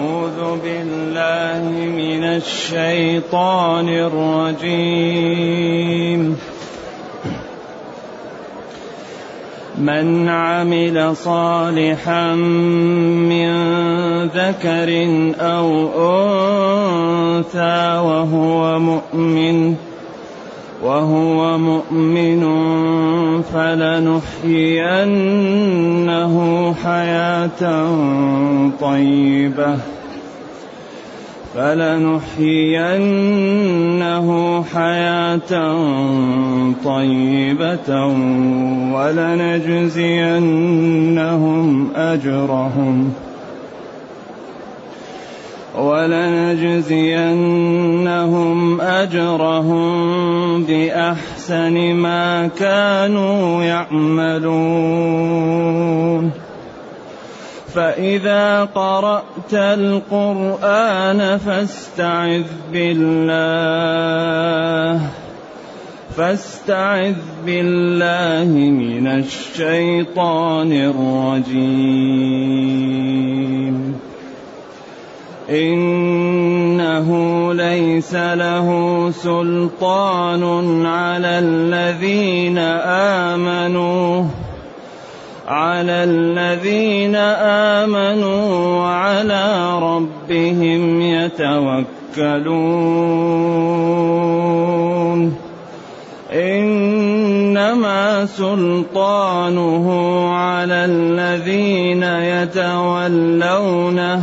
أعوذ بالله من الشيطان الرجيم. من عمل صالحا من ذكر أو أنثى وهو مؤمن وهو مؤمن فلنحيينه حياة طيبة. فلنحيينه حياة طيبة ولنجزينهم أجرهم. ولنجزينهم أجرهم بأحسن ما كانوا يعملون. فإذا قرأت القرآن فاستعذ بالله فاستعذ بالله من الشيطان الرجيم. إنه ليس له سلطان على الذين آمنوا على الذين آمنوا وعلى ربهم يتوكلون. إنما سلطانه على الذين يتولونه.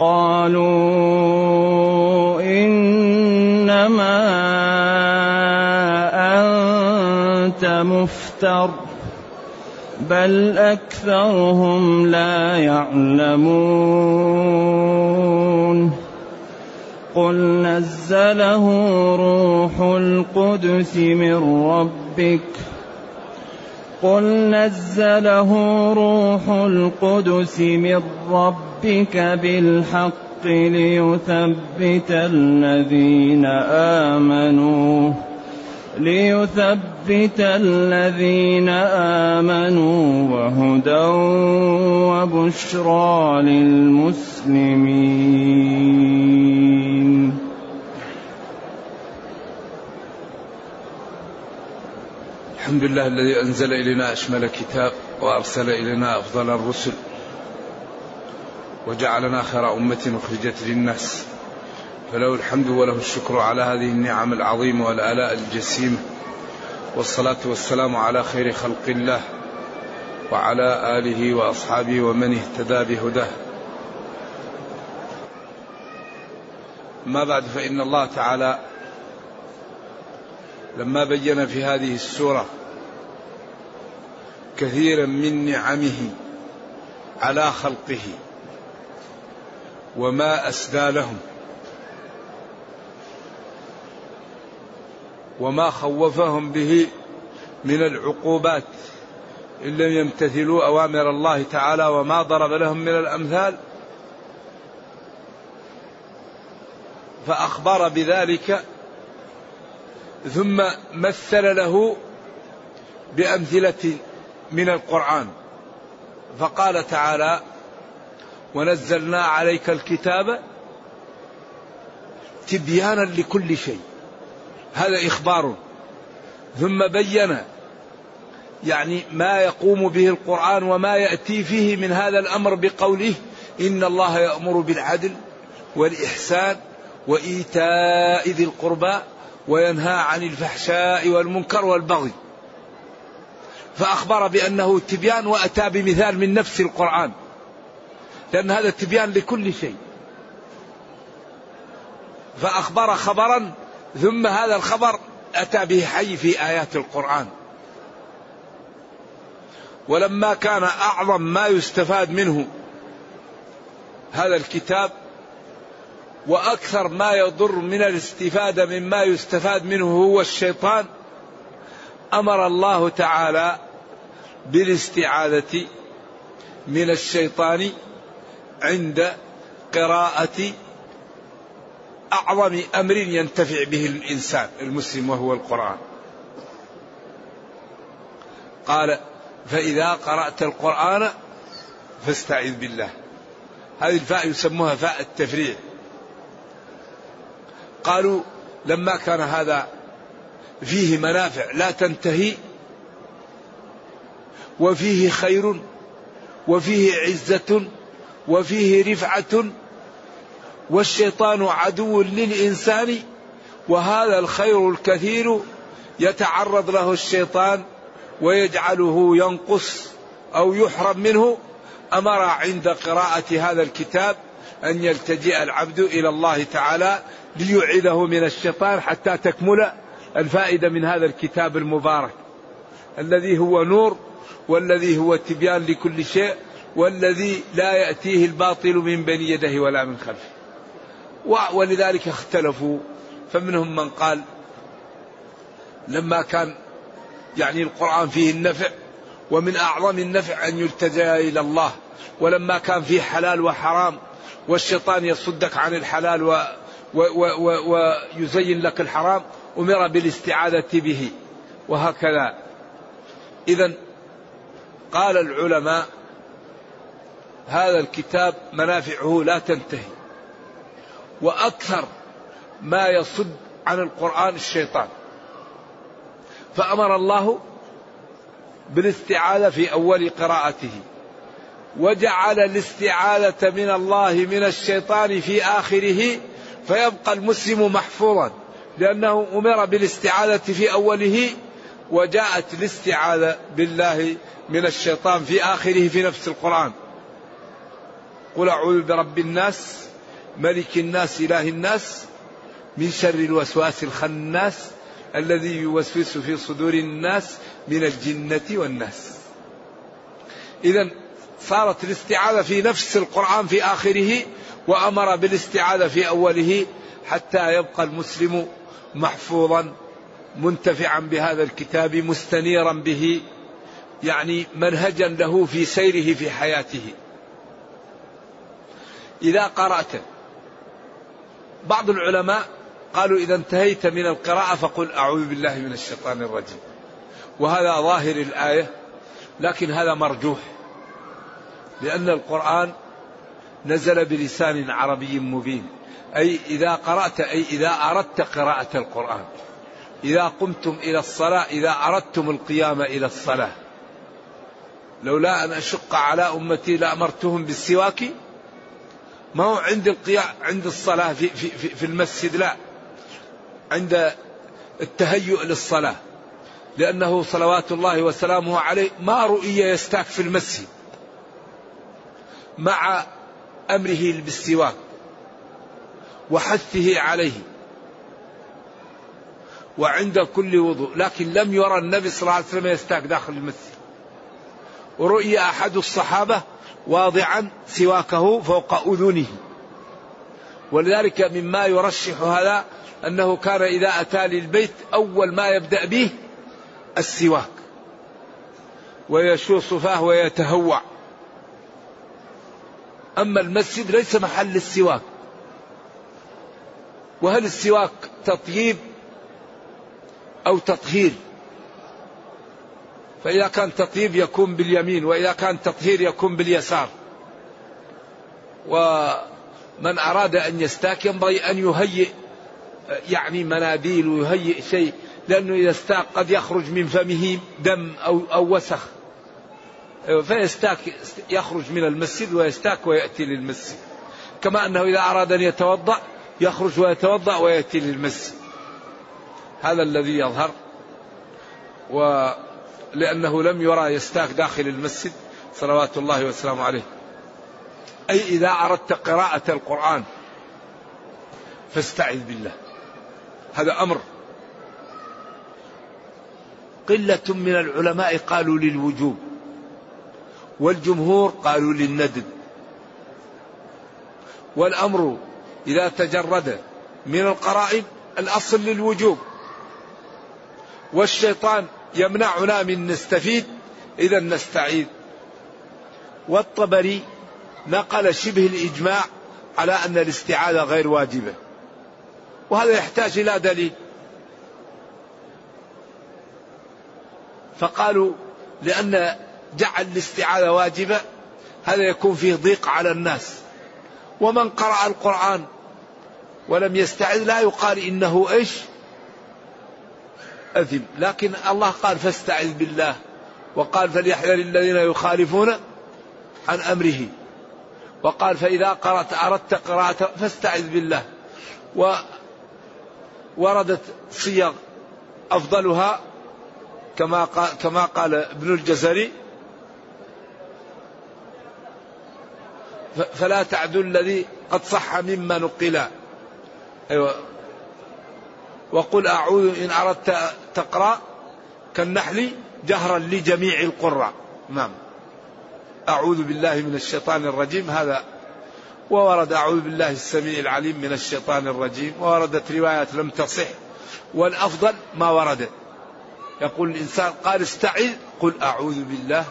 قالوا إنما أنت مفتر بل أكثرهم لا يعلمون. قل نزله روح القدس من ربك قل نزله روح القدس من ربك بالحق ليثبت الذين آمنوا ليثبت الذين آمنوا وهدى وبشرى للمسلمين الحمد لله الذي أنزل إلينا أشمل كتاب وأرسل إلينا أفضل الرسل وجعلنا خير أمة أخرجت للناس. فله الحمد وله الشكر على هذه النعم العظيمة والآلاء الجسيمة. والصلاة والسلام على خير خلق الله وعلى آله وأصحابه ومن اهتدى بهداه. ما بعد فإن الله تعالى لما بين في هذه السورة كثيرا من نعمه على خلقه وما أسدى لهم وما خوفهم به من العقوبات إن لم يمتثلوا أوامر الله تعالى وما ضرب لهم من الأمثال فأخبر بذلك ثم مثل له بأمثلة من القرآن. فقال تعالى ونزلنا عليك الكتاب تبيانا لكل شيء. هذا إخبار. ثم بين يعني ما يقوم به القرآن وما يأتي فيه من هذا الأمر بقوله إن الله يأمر بالعدل والإحسان وإيتاء ذي القربى وينهى عن الفحشاء والمنكر والبغي. فأخبر بأنه تبيان وأتى بمثال من نفس القرآن. لأن هذا تبيان لكل شيء. فأخبر خبرا ثم هذا الخبر أتى به حي في آيات القرآن. ولما كان أعظم ما يستفاد منه هذا الكتاب وأكثر ما يضر من الاستفادة مما يستفاد منه هو الشيطان أمر الله تعالى بالاستعاذة من الشيطان عند قراءة أعظم أمر ينتفع به الإنسان المسلم وهو القرآن. قال فإذا قرأت القرآن فاستعذ بالله. هذه الفاء يسموها فاء التفريع. قالوا لما كان هذا فيه منافع لا تنتهي وفيه خير وفيه عزة وفيه رفعة والشيطان عدو للإنسان وهذا الخير الكثير يتعرض له الشيطان ويجعله ينقص أو يحرم منه. أمر عند قراءة هذا الكتاب أن يلتجئ العبد إلى الله تعالى ليعيده من الشيطان حتى تكمل الفائدة من هذا الكتاب المبارك الذي هو نور والذي هو تبيان لكل شيء والذي لا يأتيه الباطل من بين يديه ولا من خلفه. ولذلك اختلفوا. فمنهم من قال لما كان يعني القرآن فيه النفع ومن أعظم النفع أن يلتجأ إلى الله. ولما كان فيه حلال وحرام والشيطان يصدك عن الحلال ويزين لك الحرام أمر بالاستعاذة به. وهكذا. إذا قال العلماء هذا الكتاب منافعه لا تنتهي وأكثر ما يصد عن القرآن الشيطان. فأمر الله بالاستعاذة في أول قراءته وجعل الاستعاذة من الله من الشيطان في آخره فيبقى المسلم محفوظا لأنه أمر بالاستعاذة في أوله وجاءت الاستعاذة بالله من الشيطان في آخره في نفس القرآن. قل أعوذ برب الناس ملك الناس إله الناس من شر الوسواس الخناس الذي يوسوس في صدور الناس من الجنة والناس. إذا صارت الاستعاذة في نفس القرآن في آخره وأمر بالاستعاذة في أوله حتى يبقى المسلم محفوظا منتفعا بهذا الكتاب مستنيرا به يعني منهجا له في سيره في حياته. إذا قرأت بعض العلماء قالوا إذا انتهيت من القراءة فقل أعوذ بالله من الشيطان الرجيم. وهذا ظاهر الآية لكن هذا مرجوح لأن القرآن نزل بلسان عربي مبين. أي إذا قرأت أي إذا أردت قراءة القرآن. إذا قمتم إلى الصلاة إذا أردتم القيام إلى الصلاة. لولا أن أشق على أمتي لأمرتهم بالسواك ما هو عند القيام عند الصلاة في, في, في, في المسجد؟ لا. عند التهيؤ للصلاة. لأنه صلوات الله وسلامه عليه ما رؤي يستاك في المسجد. مع أمره بالسواك وحثه عليه. وعند كل وضوء. لكن لم يرى النبي صلى الله عليه وسلم يستاك داخل المسجد. ورؤي أحد الصحابة واضعا سواكه فوق أذنه. ولذلك مما يرشح هذا أنه كان إذا أتى للبيت أول ما يبدأ به السواك. ويشو صفاه ويتهوع. أما المسجد ليس محل السواك. وهل السواك تطييب أو تطهير. فإذا كان تطيب يكون باليمين وإذا كان تطهير يكون باليسار. ومن أراد أن يستاك ينبغي أن يهيئ يعني مناديل ويهيئ شيء لأنه إذا استاك قد يخرج من فمه دم أو, أو وسخ. فيستاك يخرج من المسجد ويستاك ويأتي للمسجد. كما أنه إذا أراد أن يتوضأ يخرج ويتوضأ ويأتي للمسجد. هذا الذي يظهر ولأنه لم يرى يستاك داخل المسجد صلوات الله وسلامه عليه. أي إذا أردت قراءة القرآن فاستعذ بالله. هذا أمر. قلة من العلماء قالوا للوجوب والجمهور قالوا للندب. والأمر إذا تجرد من القرائن الأصل للوجوب. والشيطان يمنعنا من نستفيد إذا نستعيذ. والطبري نقل شبه الإجماع على أن الاستعاذة غير واجبة وهذا يحتاج إلى دليل. فقالوا لأن جعل الاستعاذة واجبة هذا يكون فيه ضيق على الناس. ومن قرأ القرآن ولم يستعذ لا يقال إنه إيش؟ أثم لكن الله قال فاستعذ بالله وقال فليحذر الذين يخالفون عن أمره. وقال فإذا قرأت أردت قراءة فاستعذ بالله. ووردت صيغ أفضلها كما قال, كما قال ابن الجزري. فلا تعدوا الذي قد صح مما نقل. أيوة. وقل أعوذ إن أردت تقرأ كالنحل جهرا لجميع القراء. نعم. أعوذ بالله من الشيطان الرجيم. هذا وورد أعوذ بالله السميع العليم من الشيطان الرجيم. ووردت روايات لم تصح. والأفضل ما ورد. يقول الإنسان قال استعذ. قل أعوذ بالله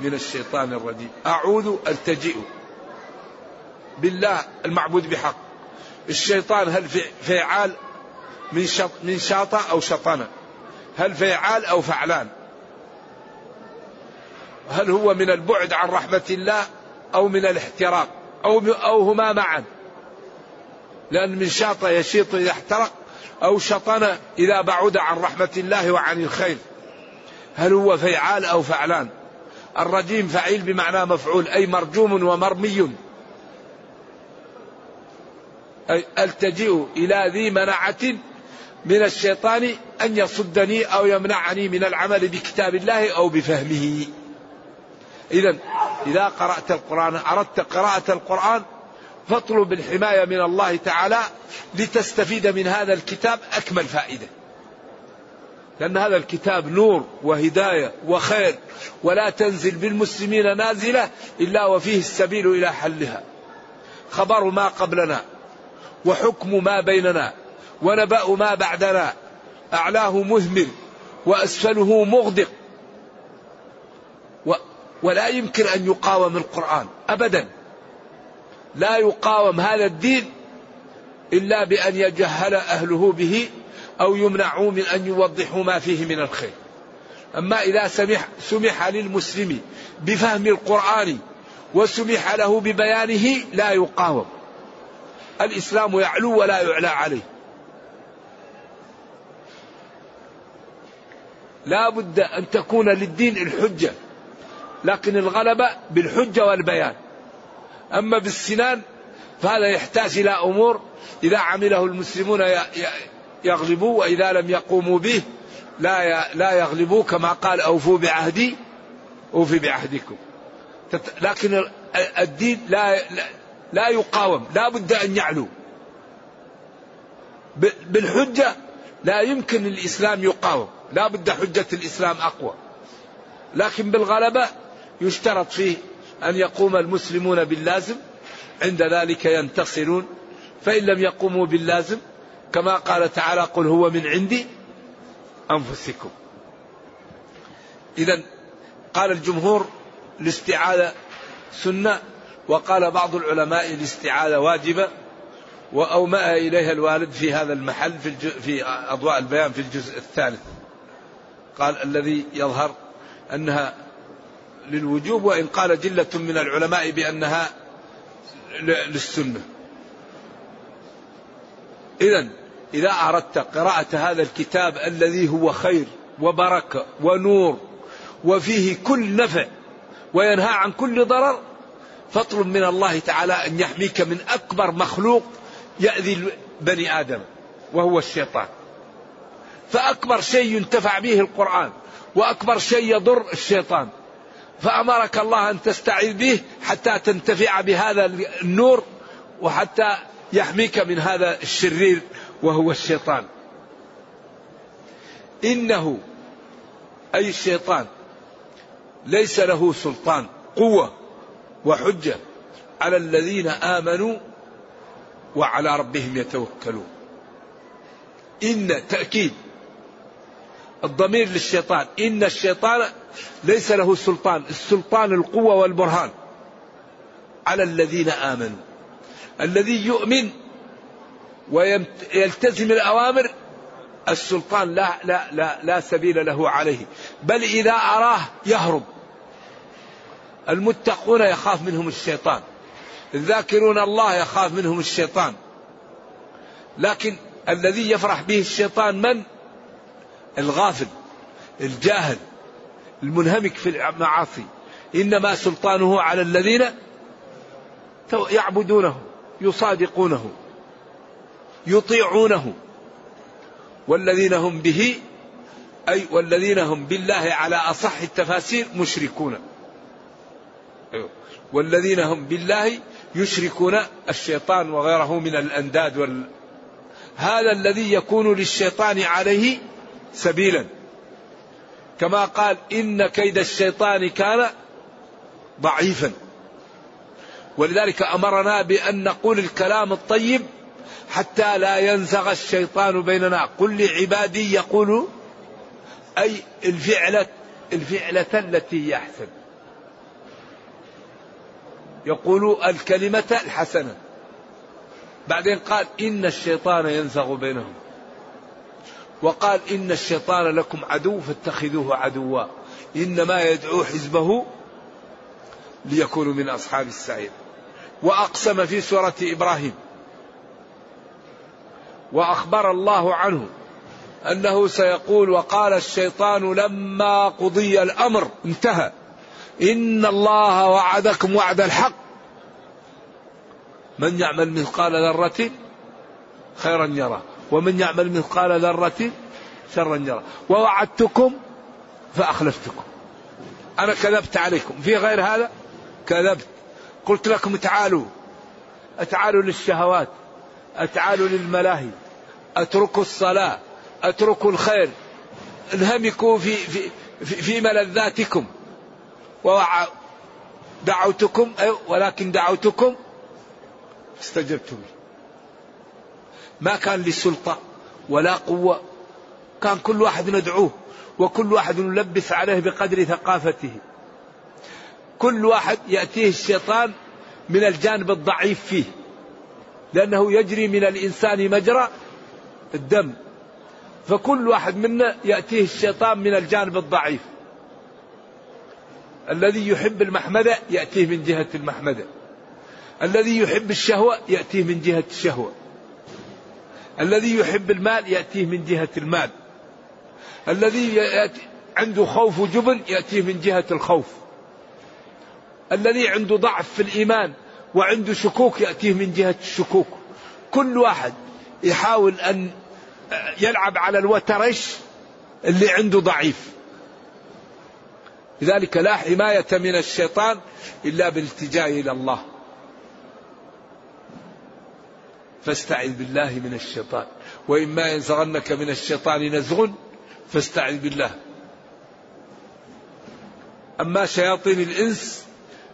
من الشيطان الرجيم. أعوذ التجئ بالله المعبود بحق. الشيطان هل فعال من شط من شاطة أو شطنة هل فعال أو فعلان. هل هو من البعد عن رحمة الله أو من الاحتراق أو أو هما معا. لأن من شاط يشيط إذا احترق أو شطن إذا بعد عن رحمة الله وعن الخير. هل هو فعال أو فعلان. الرجيم فعيل بمعنى مفعول أي مرجوم ومرمي. أي ألتجئ إلى ذي منعة من الشيطان أن يصدني أو يمنعني من العمل بكتاب الله أو بفهمه. إذا إذا قرأت القرآن أردت قراءة القرآن فاطلب الحماية من الله تعالى لتستفيد من هذا الكتاب أكمل فائدة. لأن هذا الكتاب نور وهداية وخير ولا تنزل بالمسلمين نازلة إلا وفيه السبيل إلى حلها. خبر ما قبلنا وحكم ما بيننا. ونبأ ما بعدنا. أعلاه مهمل وأسفله مغدق. ولا يمكن أن يقاوم القرآن أبدا. لا يقاوم هذا الدين إلا بأن يجهل أهله به أو يمنعوا من أن يوضحوا ما فيه من الخير. أما إذا سمح, سمح للمسلم بفهم القرآن وسمح له ببيانه لا يقاوم. الإسلام يعلو ولا يعلى عليه. لا بد أن تكون للدين الحجة لكن الغلبة بالحجة والبيان. أما بالسنان فهذا يحتاج إلى أمور إذا عمله المسلمون يغلبوا وإذا لم يقوموا به لا لا يغلبوا كما قال أوفوا بعهدي أوفي بعهدكم. لكن الدين لا لا يقاوم لا بد أن يعلو. بالحجة لا يمكن الإسلام يقاوم. لا بد حجة الإسلام أقوى. لكن بالغلبة يشترط فيه أن يقوم المسلمون باللازم عند ذلك ينتصرون. فإن لم يقوموا باللازم كما قال تعالى قل هو من عندي أنفسكم. إذا قال الجمهور الاستعاذة سنة. وقال بعض العلماء الاستعاذة واجبة. وأومأ إليها الوالد في هذا المحل في, في أضواء البيان في الجزء الثالث. قال الذي يظهر أنها للوجوب وإن قال جلة من العلماء بأنها للسنة. إذا إذا أردت قراءة هذا الكتاب الذي هو خير وبركة ونور وفيه كل نفع وينهى عن كل ضرر فاطلب من الله تعالى أن يحميك من أكبر مخلوق يأذي بني آدم وهو الشيطان. فأكبر شيء ينتفع به القرآن وأكبر شيء يضر الشيطان. فأمرك الله أن تستعيذ به حتى تنتفع بهذا النور وحتى يحميك من هذا الشرير وهو الشيطان. إنه أي الشيطان ليس له سلطان قوة وحجة على الذين آمنوا وعلى ربهم يتوكلون. إن تأكيد الضمير للشيطان. إن الشيطان ليس له سلطان. السلطان القوة والبرهان. على الذين آمنوا. الذي يؤمن ويلتزم الأوامر السلطان لا لا لا لا سبيل له عليه. بل إذا أراه يهرب. المتقون يخاف منهم الشيطان. الذاكرون الله يخاف منهم الشيطان. لكن الذي يفرح به الشيطان من؟ الغافل الجاهل المنهمك في المعاصي. إنما سلطانه على الذين يعبدونه يصادقونه يطيعونه. والذين هم به أي والذين هم بالله على أصح التفاسير مشركون. أيوه. والذين هم بالله يشركون الشيطان وغيره من الأنداد وال. هذا الذي يكون للشيطان عليه سبيلا. كما قال إن كيد الشيطان كان ضعيفا. ولذلك أمرنا بأن نقول الكلام الطيب حتى لا ينزغ الشيطان بيننا. قل لعبادي يقول أي الفعلة الفعلة التي هي أحسن. يقول الكلمة الحسنة. بعدين قال إن الشيطان ينزغ بينهم. وقال إن الشيطان لكم عدو فاتخذوه عدوا. إنما يدعو حزبه ليكونوا من أصحاب السعير. وأقسم في سورة إبراهيم. وأخبر الله عنه أنه سيقول وقال الشيطان لما قضي الأمر انتهى. إن الله وعدكم وعد الحق. من يعمل مثقال ذرة خيرا يرى ومن يعمل مثقال ذرة شرا يرى. ووعدتكم فأخلفتكم. أنا كذبت عليكم. في غير هذا؟ كذبت. قلت لكم تعالوا. تعالوا للشهوات. تعالوا للملاهي. أتركوا الصلاة. أتركوا الخير. انهمكوا في في في, في ملذاتكم. دعوتكم ولكن دعوتكم استجبتم. لي ما كان لي سلطة ولا قوة. كان كل واحد ندعوه وكل واحد نلبس عليه بقدر ثقافته. كل واحد يأتيه الشيطان من الجانب الضعيف فيه لأنه يجري من الإنسان مجرى الدم. فكل واحد منا يأتيه الشيطان من الجانب الضعيف. الذي يحب المحمدة يأتيه من جهة المحمدة. الذي يحب الشهوة يأتيه من جهة الشهوة. الذي يحب المال يأتيه من جهة المال. الذي يأتي عنده خوف وجبن يأتيه من جهة الخوف. الذي عنده ضعف في الإيمان وعنده شكوك يأتيه من جهة الشكوك. كل واحد يحاول أن يلعب على الوترش اللي عنده ضعيف. لذلك لا حماية من الشيطان إلا بالالتجاء إلى الله. فاستعذ بالله من الشيطان. وإما ينزغنك من الشيطان نزغ فاستعذ بالله. أما شياطين الإنس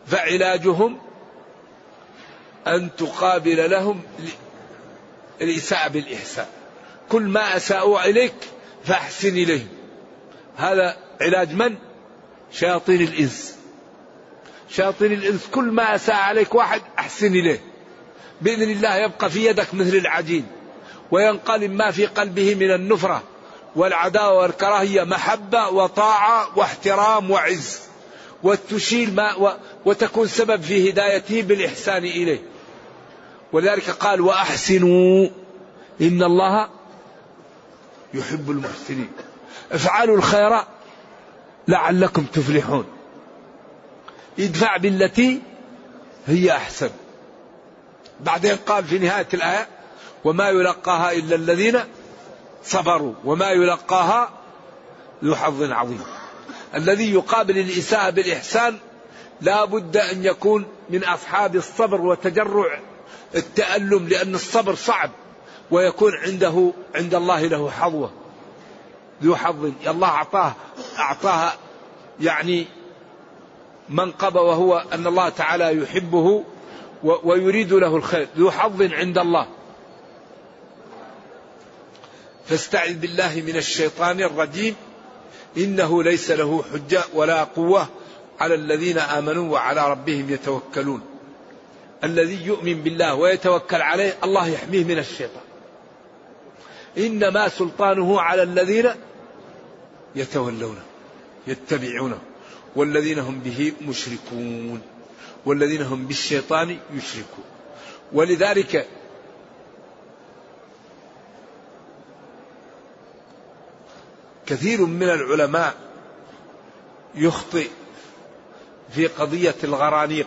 فعلاجهم أن تقابل لهم الإساءة بالإحسان. كل ما أساءوا إليك فأحسن إليهم. هذا علاج من؟ شياطين الإنس. شياطين الإنس كل ما أساء عليك واحد أحسن إليه. بإذن الله يبقى في يدك مثل العجين وينقلب ما في قلبه من النفرة والعداوة والكراهية محبة وطاعة واحترام وعز وتشيل ما وتكون سبب في هدايته بالإحسان إليه. ولذلك قال وأحسنوا إن الله يحب المحسنين. افعلوا الخير لعلكم تفلحون. ادفع بالتي هي أحسن. بعدين قال في نهاية الآية وما يلقاها إلا الذين صبروا وما يلقاها ذو حظ عظيم. الذي يقابل الإساءة بالإحسان لا بد أن يكون من أصحاب الصبر وتجرع التألم لأن الصبر صعب ويكون عنده عند الله له حظوة. ذو حظ الله أعطاه أعطاها يعني منقبة وهو أن الله تعالى يحبه ويريد له الخير. ذو حظ عند الله. فاستعذ بالله من الشيطان الرجيم. إنه ليس له حجة ولا قوة على الذين آمنوا وعلى ربهم يتوكلون. الذي يؤمن بالله ويتوكل عليه الله يحميه من الشيطان. إنما سلطانه على الذين يتولونه يتبعونه والذين هم به مشركون. والذين هم بالشيطان يشركون. ولذلك كثير من العلماء يخطئ في قضية الغرانيق.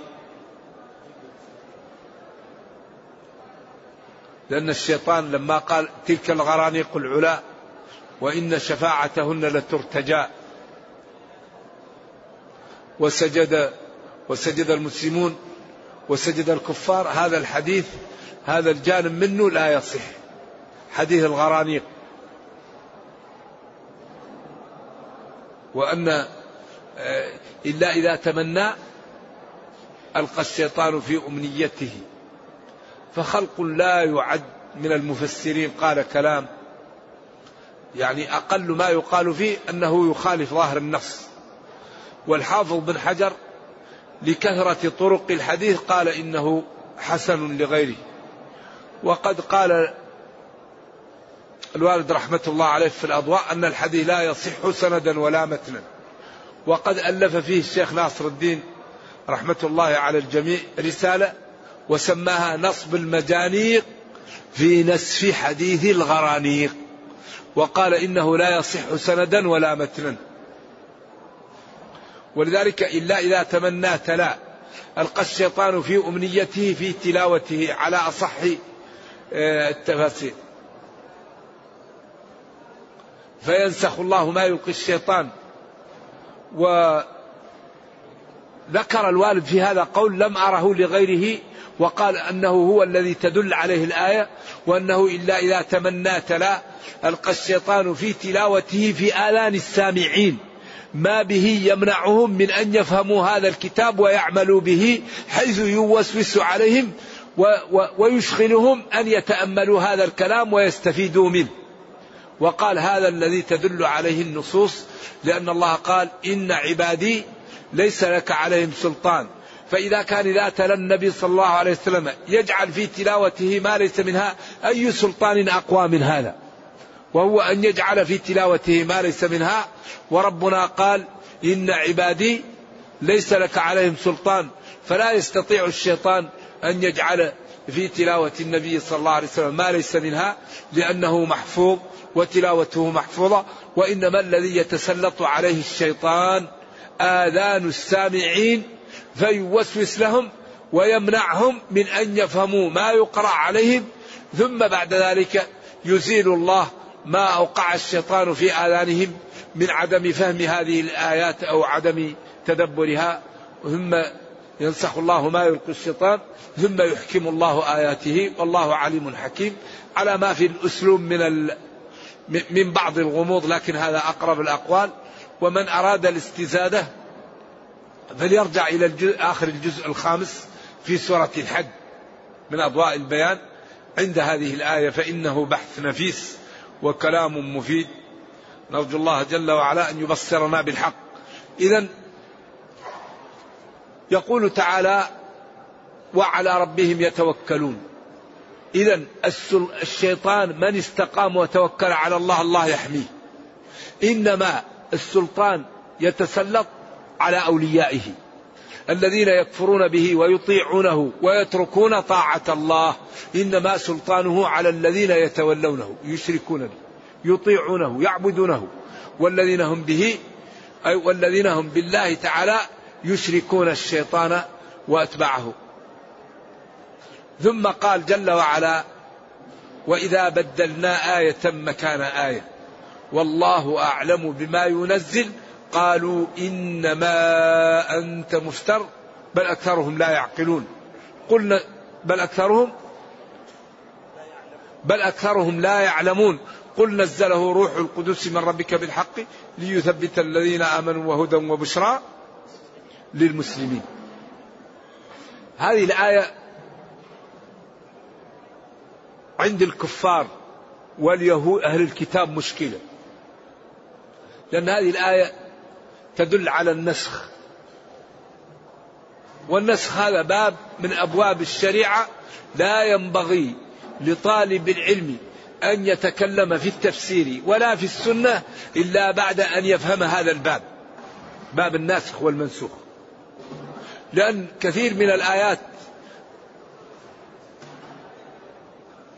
لأن الشيطان لما قال تلك الغرانيق العلا وإن شفاعتهن لترتجى. وسجد وسجد المسلمون وسجد الكفار هذا الحديث هذا الجانب منه لا يصح. حديث الغرانيق. وأن آه، إلا إذا تمنى ألقى الشيطان في أمنيته. فخلق لا يعد من المفسرين قال كلام. يعني أقل ما يقال فيه أنه يخالف ظاهر النص. والحافظ بن حجر لكثرة طرق الحديث قال إنه حسن لغيره. وقد قال الوالد رحمة الله عليه في الأضواء أن الحديث لا يصح سندا ولا متنا. وقد ألف فيه الشيخ ناصر الدين رحمة الله على الجميع رسالة وسماها نصب المجانيق في نسف حديث الغرانيق. وقال إنه لا يصح سندا ولا متنا. ولذلك إلا إذا تمنى تلا ألقى الشيطان في أمنيته في تلاوته على أصح آه، التفاسير فينسخ الله ما يلقي الشيطان. وذكر الوالد في هذا قول لم أره لغيره وقال أنه هو الذي تدل عليه الآية وأنه إلا إذا تمنى تلا ألقى الشيطان في تلاوته في آذان السامعين. ما به يمنعهم من أن يفهموا هذا الكتاب ويعملوا به حيث يوسوس عليهم ويشغلهم أن يتأملوا هذا الكلام ويستفيدوا منه. وقال هذا الذي تدل عليه النصوص لأن الله قال إن عبادي ليس لك عليهم سلطان فإذا كان إذا تلا النبي صلى الله عليه وسلم يجعل في تلاوته ما ليس منها أي سلطان أقوى من هذا؟ وهو أن يجعل في تلاوته ما ليس منها. وربنا قال إن عبادي ليس لك عليهم سلطان فلا يستطيع الشيطان أن يجعل في تلاوة النبي صلى الله عليه وسلم ما ليس منها لأنه محفوظ وتلاوته محفوظة. وإنما الذي يتسلط عليه الشيطان آذان السامعين فيوسوس لهم ويمنعهم من أن يفهموا ما يقرأ عليهم. ثم بعد ذلك يزيل الله ما أوقع الشيطان في آذانهم من عدم فهم هذه الآيات أو عدم تدبرها ثم ينسخ الله ما يلقي الشيطان ثم يحكم الله آياته. والله عليم حكيم. على ما في الأسلوب من من بعض الغموض لكن هذا أقرب الأقوال. ومن أراد الاستزادة فليرجع إلى الجزء آخر الجزء الخامس في سورة الحج من أضواء البيان. عند هذه الآية فإنه بحث نفيس. وكلام مفيد. نرجو الله جل وعلا أن يبصرنا بالحق. إذا يقول تعالى وعلى ربهم يتوكلون إذا الشيطان من استقام وتوكل على الله الله يحميه. إنما السلطان يتسلط على أوليائه. الذين يكفرون به ويطيعونه ويتركون طاعة الله. إنما سلطانه على الذين يتولونه يشركون به يطيعونه يعبدونه. والذين هم به أي والذين هم بالله تعالى يشركون الشيطان وأتباعه. ثم قال جل وعلا وإذا بدلنا آية مكان آية. والله أعلم بما ينزل قالوا إنما أنت مفتر بل أكثرهم لا يعقلون. قلنا بل أكثرهم بل أكثرهم لا يعلمون. قل نزله روح القدس من ربك بالحق ليثبت الذين آمنوا وهدى وبشرى للمسلمين. هذه الآية عند الكفار واليهود أهل الكتاب مشكلة لأن هذه الآية تدل على النسخ. والنسخ هذا باب من أبواب الشريعة لا ينبغي لطالب العلم أن يتكلم في التفسير ولا في السنة إلا بعد أن يفهم هذا الباب باب الناسخ والمنسوخ. لأن كثير من الآيات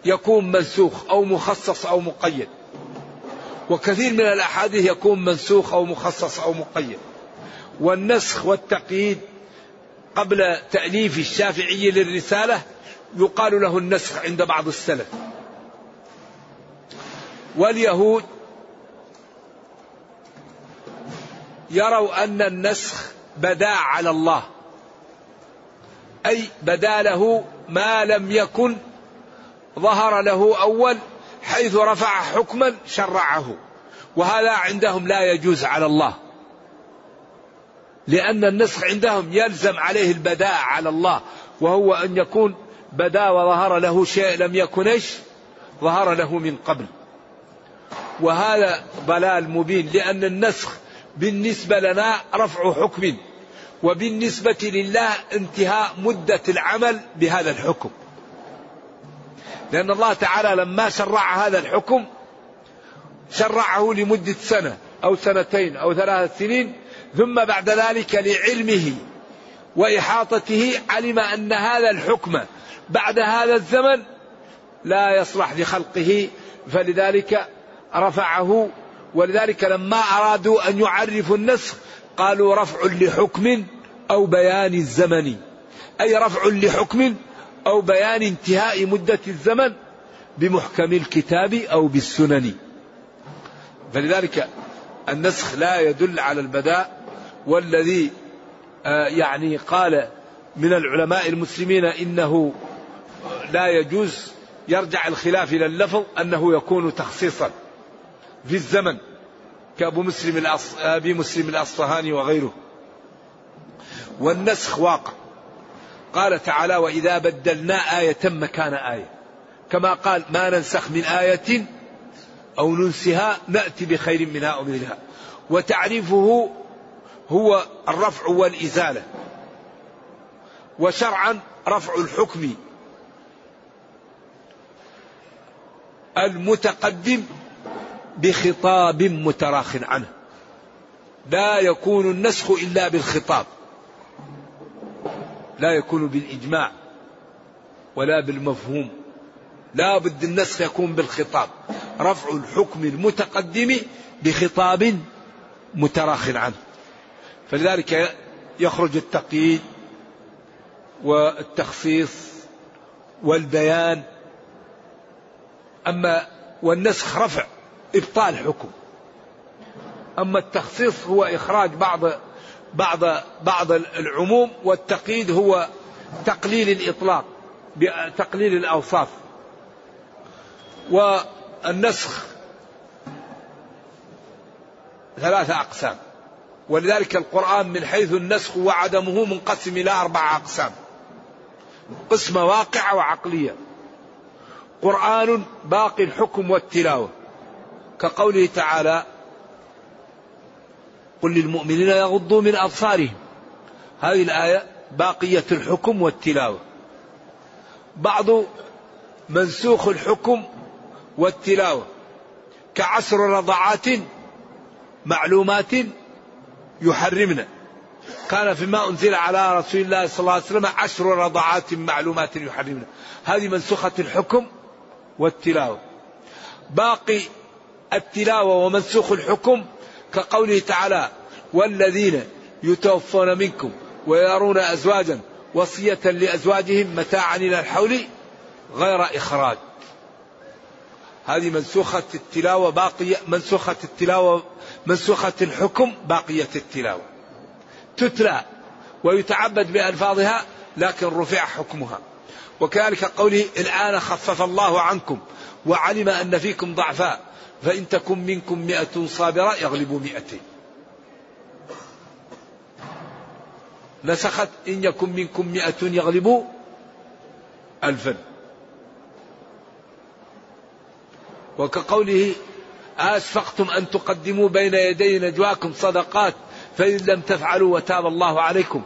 يكون منسوخ أو مخصص أو مقيد. وكثير من الأحاديث يكون منسوخ أو مخصص أو مقيد. والنسخ والتقييد قبل تأليف الشافعي للرسالة يقال له النسخ عند بعض السلف. واليهود يروا أن النسخ بدا على الله. أي بدا له ما لم يكن ظهر له أول حيث رفع حكما شرعه. وهذا عندهم لا يجوز على الله. لأن النسخ عندهم يلزم عليه البداء على الله. وهو أن يكون بدا وظهر له شيء لم يكن إيش؟ ظهر له من قبل. وهذا ضلال مبين لأن النسخ بالنسبة لنا رفع حكم. وبالنسبة لله انتهاء مدة العمل بهذا الحكم. لأن الله تعالى لما شرع هذا الحكم شرعه لمدة سنة أو سنتين أو ثلاث سنين ثم بعد ذلك لعلمه وإحاطته علم أن هذا الحكم بعد هذا الزمن لا يصلح لخلقه فلذلك رفعه ولذلك لما أرادوا أن يعرفوا النسخ قالوا رفع لحكم أو بيان الزمن. أي رفع لحكم أو بيان انتهاء مدة الزمن بمحكم الكتاب أو بالسنن. فلذلك النسخ لا يدل على البداء والذي آه، يعني قال من العلماء المسلمين إنه لا يجوز يرجع الخلاف إلى اللفظ أنه يكون تخصيصا في الزمن كأبو مسلم الأص... أبي مسلم الأصفهاني وغيره. والنسخ واقع. قال تعالى وإذا بدلنا آية مكان آية. كما قال ما ننسخ من آية أو ننسها نأتي بخير منها أو منها. وتعريفه هو الرفع والإزالة. وشرعا رفع الحكم المتقدم بخطاب متراخ عنه. لا يكون النسخ إلا بالخطاب. لا يكون بالإجماع ولا بالمفهوم. لا بد النسخ يكون بالخطاب. رفع الحكم المتقدم بخطاب متراخ عنه. فلذلك يخرج التقييد والتخصيص والبيان. أما والنسخ رفع إبطال حكم. أما التخصيص هو إخراج بعض بعض بعض العموم والتقييد هو تقليل الإطلاق بتقليل الأوصاف. والنسخ ثلاثة أقسام. ولذلك القرآن من حيث النسخ وعدمه منقسم إلى أربعة أقسام. قسمة واقعة وعقلية. قرآن باقي الحكم والتلاوة. كقوله تعالى قل للمؤمنين يغضوا من أبصارهم. هذه الآية باقية الحكم والتلاوة. بعض منسوخ الحكم والتلاوة. كعشر رضعات معلومات يحرمنا كان فيما أنزل على رسول الله صلى الله عليه وسلم عشر رضعات معلومات يحرمنا هذه منسوخة الحكم والتلاوة. باقي التلاوة ومنسوخ الحكم كقوله تعالى والذين يتوفون منكم ويرون أزواجا وصية لأزواجهم متاعا إلى الحول غير إخراج. هذه منسوخة التلاوة باقية منسوخة التلاوة منسوخة الحكم باقية التلاوة. تتلى ويتعبد بألفاظها لكن رفع حكمها. وكذلك قوله الآن خفف الله عنكم وعلم أن فيكم ضعفاء فإن تكن منكم مئة صابرة يغلبوا مئتين. نسخت إن يكن منكم مئة يغلبوا ألفا. وكقوله أشفقتم أن تقدموا بين يدي نجواكم صدقات فإن لم تفعلوا وتاب الله عليكم.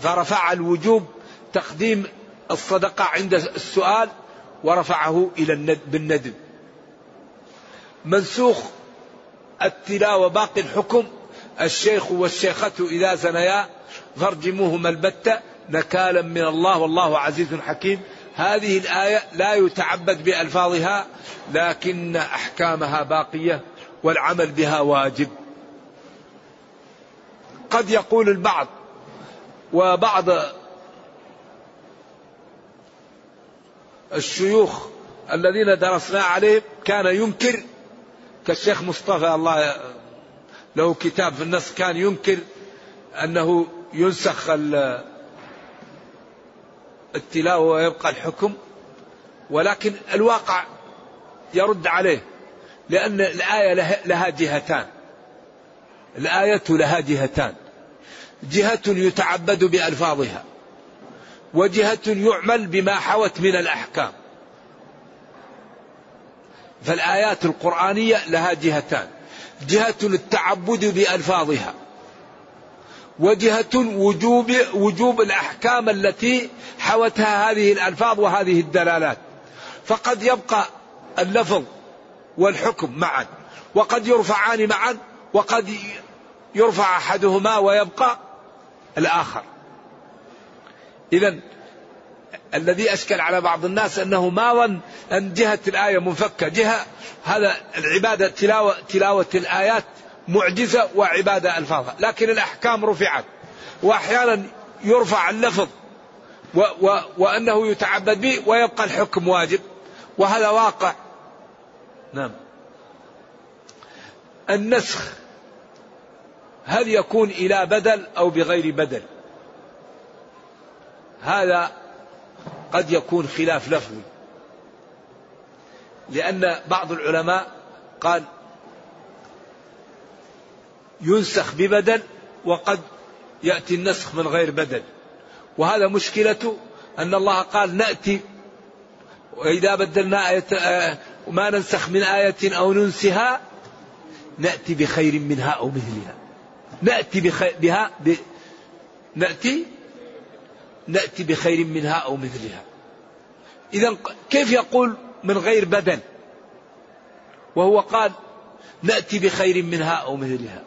فرفع الوجوب تقديم الصدقة عند السؤال ورفعه إلى الند بالندب منسوخ التلاوة باقي الحكم. الشيخ والشيخة إذا زنيا فارجموهما البتة نكالا من الله والله عزيز حكيم. هذه الآية لا يتعبد بألفاظها لكن أحكامها باقية والعمل بها واجب. قد يقول البعض وبعض الشيوخ الذين درسنا عليه كان ينكر. كالشيخ مصطفى الله له كتاب في النص كان ينكر أنه ينسخ التلاوة ويبقى الحكم ولكن الواقع يرد عليه لأن الآية لها جهتان. الآية لها جهتان. جهة يتعبد بألفاظها. وجهة يعمل بما حوت من الأحكام. فالآيات القرآنية لها جهتان. جهة التعبد بألفاظها. وجهة وجوب وجوب الأحكام التي حوتها هذه الألفاظ وهذه الدلالات. فقد يبقى اللفظ والحكم معا. وقد يرفعان معا. وقد يرفع أحدهما ويبقى الآخر. إذا الذي أشكل على بعض الناس أنه ما ظن أن جهة الآية منفكة. جهة هذا العبادة تلاوة, تلاوة الآيات معجزة وعبادة ألفاظها لكن الأحكام رفعت. وأحيانا يرفع اللفظ و و وأنه يتعبد به ويبقى الحكم واجب. وهذا واقع. نعم. النسخ هل يكون إلى بدل أو بغير بدل؟ هذا قد يكون خلاف لفظي. لأن بعض العلماء قال ينسخ ببدل وقد يأتي النسخ من غير بدل وهذا مشكلته أن الله قال نأتي وإذا بدلنا آية آه، ما ننسخ من آية أو ننسها نأتي بخير منها أو مثلها. نأتي بخير بها ب... نأتي نأتي بخير منها أو مثلها. إذا كيف يقول من غير بدل وهو قال نأتي بخير منها أو مثلها.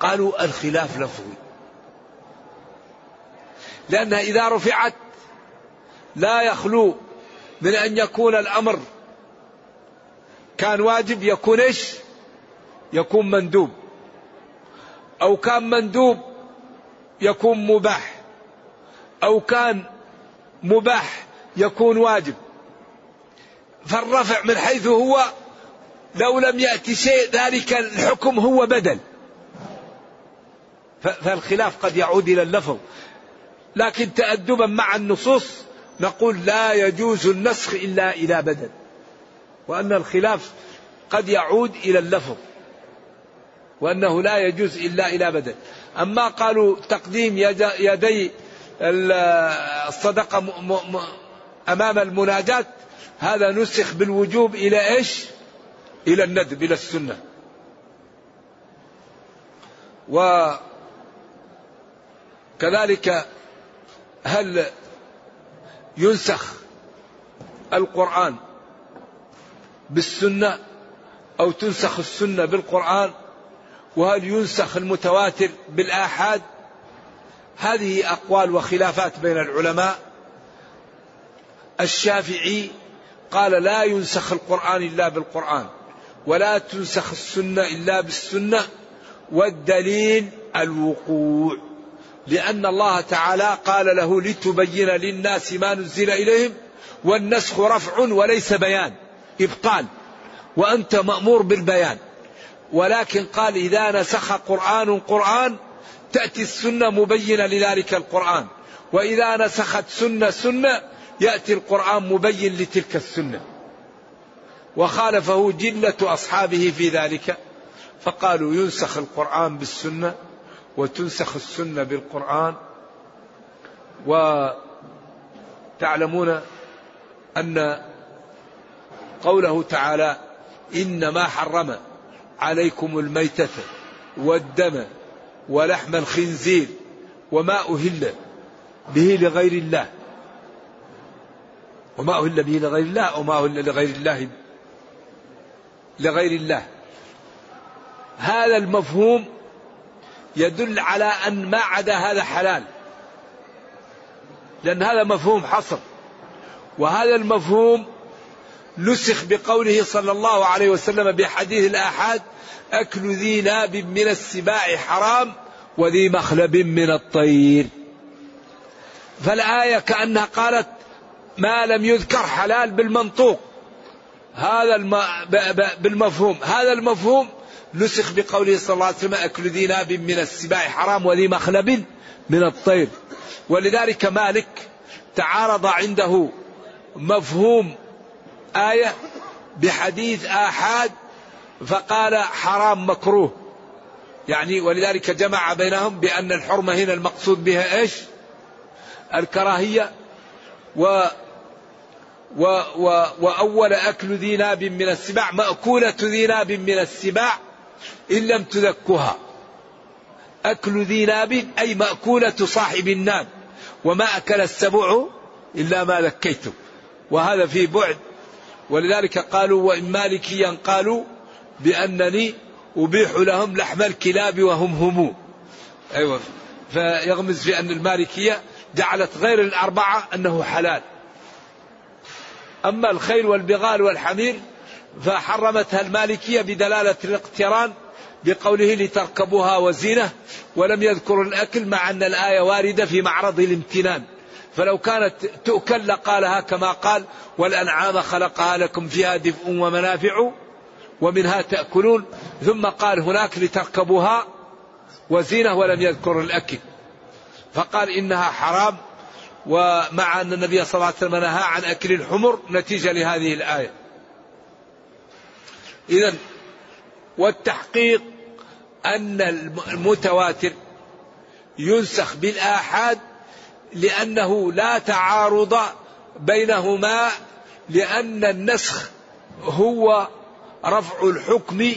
قالوا الخلاف لفظي. لأنها إذا رفعت لا يخلو من أن يكون الأمر كان واجب يكون إيش؟ يكون مندوب. أو كان مندوب يكون مباح. أو كان مباح يكون واجب. فالرفع من حيث هو لو لم يأتي شيء ذلك الحكم هو بدل. فالخلاف قد يعود إلى اللفظ. لكن تأدبا مع النصوص نقول لا يجوز النسخ إلا إلى بدل. وأن الخلاف قد يعود إلى اللفظ. وأنه لا يجوز إلا إلى بدل. أما قالوا تقديم يدي الصدقة أمام المناجاة. هذا نسخ بالوجوب إلى إيش؟ إلى الندب إلى السنة. وكذلك هل ينسخ القرآن بالسنة أو تنسخ السنة بالقرآن؟ وهل ينسخ المتواتر بالآحاد؟ هذه أقوال وخلافات بين العلماء. الشافعي قال لا ينسخ القرآن إلا بالقرآن ولا تنسخ السنة إلا بالسنة والدليل الوقوع. لأن الله تعالى قال له لتبين للناس ما نزل إليهم والنسخ رفع وليس بيان إبطال وأنت مأمور بالبيان. ولكن قال إذا نسخ قرآن قرآن تأتي السنة مبينة لذلك القرآن. وإذا نسخت سنة سنة يأتي القرآن مبين لتلك السنة. وخالفه جلة أصحابه في ذلك. فقالوا ينسخ القرآن بالسنة وتنسخ السنة بالقرآن. وتعلمون أن قوله تعالى إنما حرم عليكم الميتة والدم ولحم الخنزير وما أهل به لغير الله. وما أهل به لغير الله وما أهل لغير الله. لغير الله. هذا المفهوم يدل على أن ما عدا هذا حلال. لأن هذا مفهوم حصر. وهذا المفهوم نسخ بقوله صلى الله عليه وسلم بحديث الآحاد أكل ذي ناب من السباع حرام وذي مخلب من الطير. فالآية كأنها قالت ما لم يذكر حلال بالمنطوق. هذا الم... ب... ب... بالمفهوم. هذا المفهوم نسخ بقوله صلى الله عليه وسلم أكل ذي ناب من السباع حرام وذي مخلب من الطير. ولذلك مالك تعارض عنده مفهوم آية بحديث آحاد فقال حرام مكروه. يعني ولذلك جمع بينهم بأن الحرمة هنا المقصود بها إيش؟ الكراهية. و و و وأول أكل ذي ناب من السباع مأكولة ذي ناب من السباع إن لم تذكها. أكل ذي ناب أي مأكولة صاحب الناب. وما أكل السبع إلا ما ذكيتم. وهذا في بعد ولذلك قالوا وإن مالكيا قالوا بأنني أبيح لهم لحم الكلاب وهم هم. أيوة. فيغمز في أن المالكية جعلت غير الأربعة أنه حلال. أما الخيل والبغال والحمير فحرمتها المالكية بدلالة الاقتران بقوله لتركبوها وزينة ولم يذكر الأكل مع أن الآية واردة في معرض الامتنان. فلو كانت تؤكل لقالها كما قال والأنعام خلقها لكم فيها دفء ومنافع ومنها تأكلون. ثم قال هناك لتركبوها وزينة ولم يذكر الأكل. فقال إنها حرام ومع أن النبي صلى الله عليه وسلم نهى عن أكل الحمر نتيجة لهذه الآية. إذا والتحقيق أن المتواتر ينسخ بالآحاد لأنه لا تعارض بينهما لأن النسخ هو رفع الحكم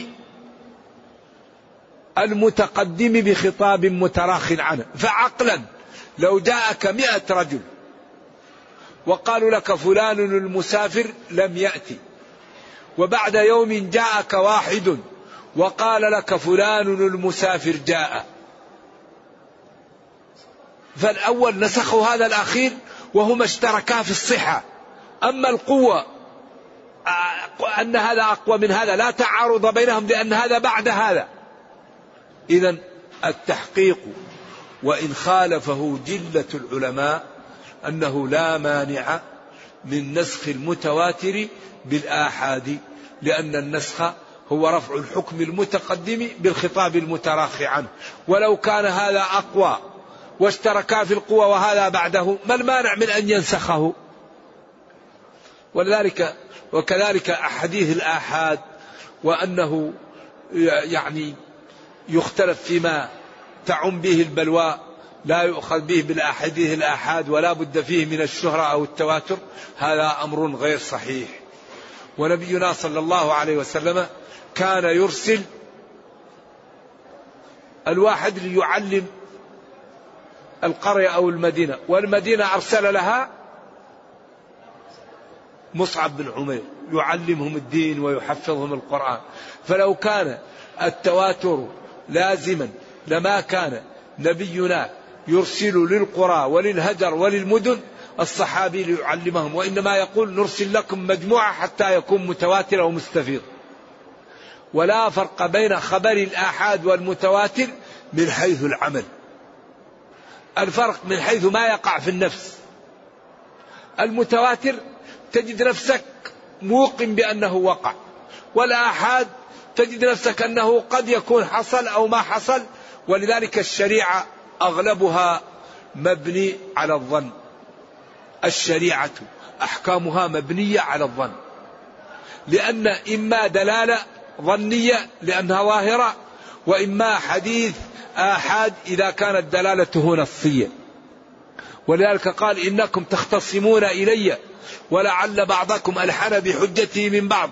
المتقدم بخطاب متراخ عنه. فعقلا لو جاءك مئة رجل وقالوا لك فلان المسافر لم يأتي وبعد يوم جاءك واحد وقال لك فلان المسافر جاء فالأول نسخوا هذا الأخير وهما اشتركا في الصحة. أما القوة أن هذا أقوى من هذا لا تعارض بينهم لأن هذا بعد هذا. إذا التحقيق وإن خالفه جلة العلماء أنه لا مانع من نسخ المتواتر بالآحاد لأن النسخ هو رفع الحكم المتقدم بالخطاب المتراخي عنه. ولو كان هذا أقوى واشتركا في القوة وهذا بعده ما المانع من أن ينسخه. ولذلك وكذلك أحاديث الآحاد وأنه يعني يختلف فيما تعم به البلوى لا يؤخذ به بالأحاديث الآحاد ولا بد فيه من الشهرة أو التواتر هذا أمر غير صحيح. ونبينا صلى الله عليه وسلم كان يرسل الواحد ليعلم القرية أو المدينة والمدينة أرسل لها مصعب بن عمير يعلمهم الدين ويحفظهم القرآن. فلو كان التواتر لازما لما كان نبينا يرسل للقرى وللهجر وللمدن الصحابي ليعلمهم وإنما يقول نرسل لكم مجموعة حتى يكون متواتر أو مستفيض. ولا فرق بين خبر الآحاد والمتواتر من حيث العمل. الفرق من حيث ما يقع في النفس. المتواتر تجد نفسك موقن بأنه وقع. والآحاد تجد نفسك أنه قد يكون حصل أو ما حصل. ولذلك الشريعة أغلبها مبني على الظن. الشريعة أحكامها مبنية على الظن. لأن إما دلالة ظنية لأنها ظاهرة وإما حديث آحاد إذا كانت دلالته نصية. ولذلك قال إنكم تختصمون إلي ولعل بعضكم ألحن بحجته من بعض.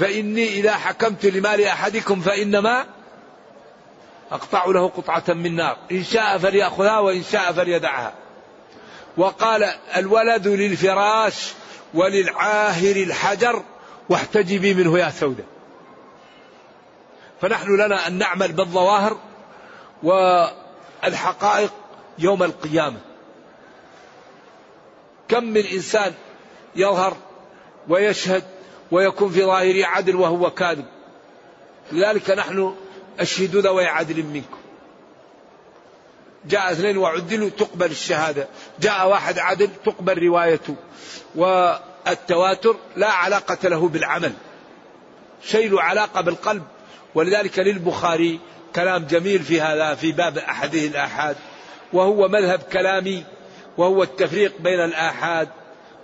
فإني إذا حكمت لمال أحدكم فإنما أقطع له قطعة من نار. إن شاء فليأخذها وإن شاء فليدعها. وقال الولد للفراش وللعاهر الحجر واحتجبي منه يا سودة فنحن لنا أن نعمل بالظواهر والحقائق يوم القيامة. كم من إنسان يظهر ويشهد ويكون في ظاهره عدل وهو كاذب. لذلك نحن أشهدوا ذوي عدل منكم. جاء اثنين وعدلوا تقبل الشهادة. جاء واحد عدل تقبل روايته. والتواتر لا علاقة له بالعمل. شيء له علاقة بالقلب. ولذلك للبخاري كلام جميل في هذا في باب أحده الآحاد وهو مذهب كلامي وهو التفريق بين الآحاد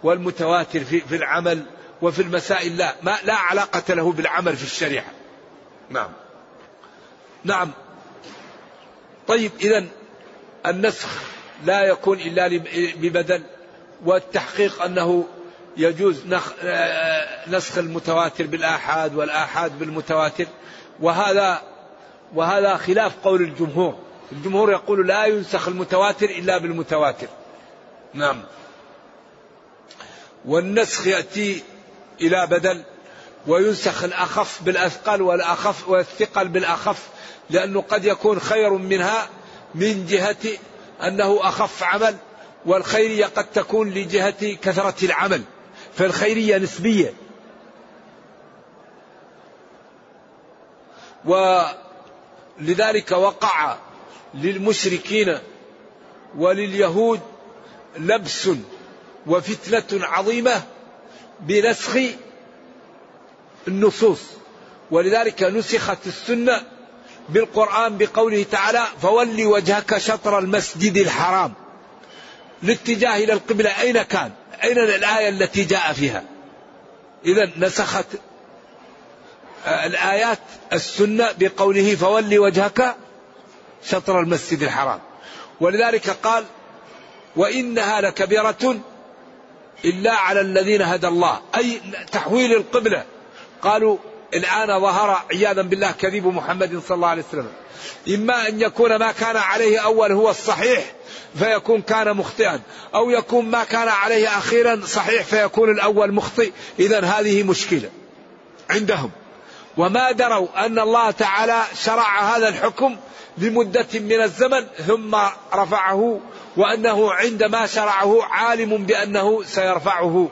والمتواتر في, في العمل وفي المسائل. لا ما لا علاقة له بالعمل في الشريعة. نعم. نعم. طيب إذا النسخ لا يكون إلا ببدل والتحقيق أنه يجوز نسخ المتواتر بالآحاد والآحاد بالمتواتر وهذا وهذا خلاف قول الجمهور. الجمهور يقول لا ينسخ المتواتر إلا بالمتواتر. نعم. والنسخ يأتي إلى بدل وينسخ الأخف بالأثقل والأخف والثقل بالأخف لأنه قد يكون خير منها من جهة أنه أخف عمل والخيرية قد تكون لجهة كثرة العمل فالخيرية نسبية. ولذلك وقع للمشركين ولليهود لبس وفتنة عظيمة بنسخ النصوص. ولذلك نسخت السنة بالقرآن بقوله تعالى فول وجهك شطر المسجد الحرام. الاتجاه إلى القبلة أين كان؟ أين الآية التي جاء فيها؟ إذا نسخت الآيات السنة بقوله فول وجهك شطر المسجد الحرام. ولذلك قال وإنها لكبيرة إلا على الذين هدى الله. أي تحويل القبلة. قالوا الآن ظهر عياذا بالله كذب محمد صلى الله عليه وسلم. إما أن يكون ما كان عليه أول هو الصحيح فيكون كان مخطئا. أو يكون ما كان عليه أخيرا صحيح فيكون الأول مخطئ. إذا هذه مشكلة عندهم. وما دروا أن الله تعالى شرع هذا الحكم لمدة من الزمن ثم رفعه وأنه عندما شرعه عالم بأنه سيرفعه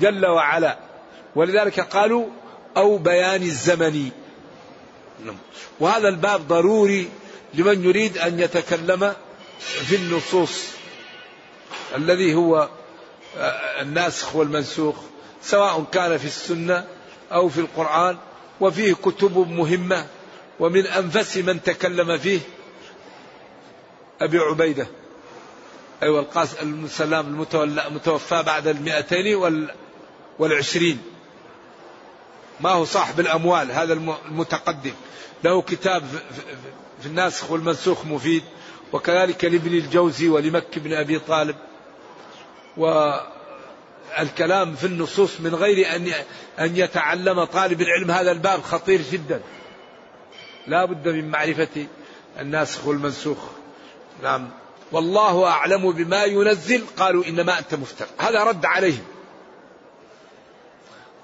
جل وعلا. ولذلك قالوا أو بيان الزمن. وهذا الباب ضروري لمن يريد أن يتكلم في النصوص. الذي هو الناسخ والمنسوخ سواء كان في السنة أو في القرآن. وفيه كتب مهمة ومن أنفس من تكلم فيه. أبي عبيدة. أيوة القاسم السلام المتوفى بعد المئتين والعشرين. ما هو صاحب الأموال هذا المتقدم. له كتاب في الناسخ والمنسوخ مفيد. وكذلك لابن الجوزي ولمك بن أبي طالب. والكلام في النصوص من غير أن أن يتعلم طالب العلم هذا الباب خطير جدا. لا بد من معرفة الناسخ والمنسوخ. نعم. والله أعلم بما ينزل. قالوا إنما أنت مفتر. هذا رد عليهم.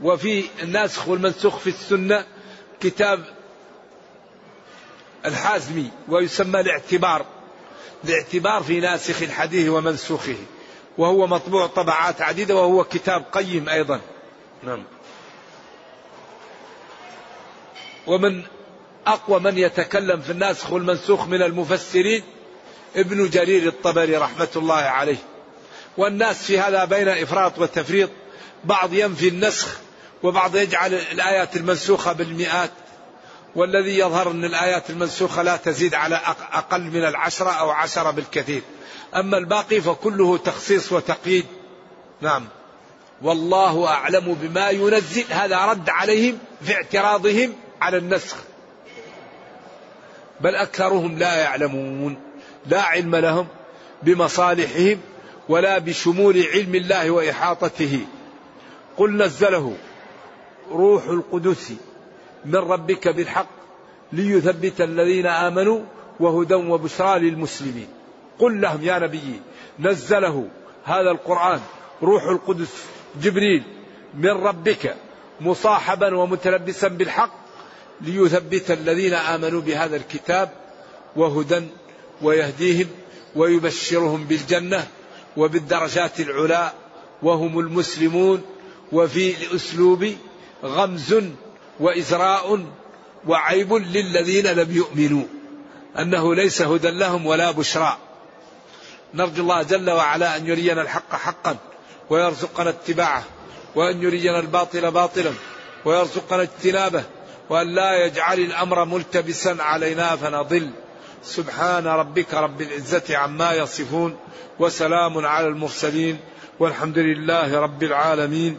وفي الناسخ والمنسوخ في السنة كتاب الحازمي ويسمى الاعتبار. الاعتبار في ناسخ الحديث ومنسوخه. وهو مطبوع طبعات عديدة وهو كتاب قيم أيضا. نعم. ومن أقوى من يتكلم في الناسخ والمنسوخ من المفسرين ابن جرير الطبري رحمة الله عليه. والناس في هذا بين إفراط وتفريط بعض ينفي النسخ وبعض يجعل الآيات المنسوخة بالمئات. والذي يظهر أن الآيات المنسوخة لا تزيد على أقل من العشرة أو عشرة بالكثير. أما الباقي فكله تخصيص وتقييد. نعم. والله أعلم بما ينزل. هذا رد عليهم في اعتراضهم على النسخ. بل أكثرهم لا يعلمون. لا علم لهم بمصالحهم ولا بشمول علم الله وإحاطته. قل نزله روح القدس. من ربك بالحق ليثبت الذين آمنوا وهدى وبشرى للمسلمين. قل لهم يا نبي نزله هذا القرآن روح القدس جبريل من ربك مصاحبا ومتلبسا بالحق ليثبت الذين آمنوا بهذا الكتاب وهدى ويهديهم ويبشرهم بالجنة وبالدرجات العلا. وهم المسلمون وفي الأسلوب غمز وإزراء وعيب للذين لم يؤمنوا أنه ليس هدى لهم ولا بشرى. نرجو الله جل وعلا أن يرينا الحق حقا ويرزقنا اتباعه وأن يرينا الباطل باطلا ويرزقنا اجتنابه وأن لا يجعل الأمر ملتبسا علينا فنضل. سبحان ربك رب العزة عما يصفون وسلام على المرسلين والحمد لله رب العالمين.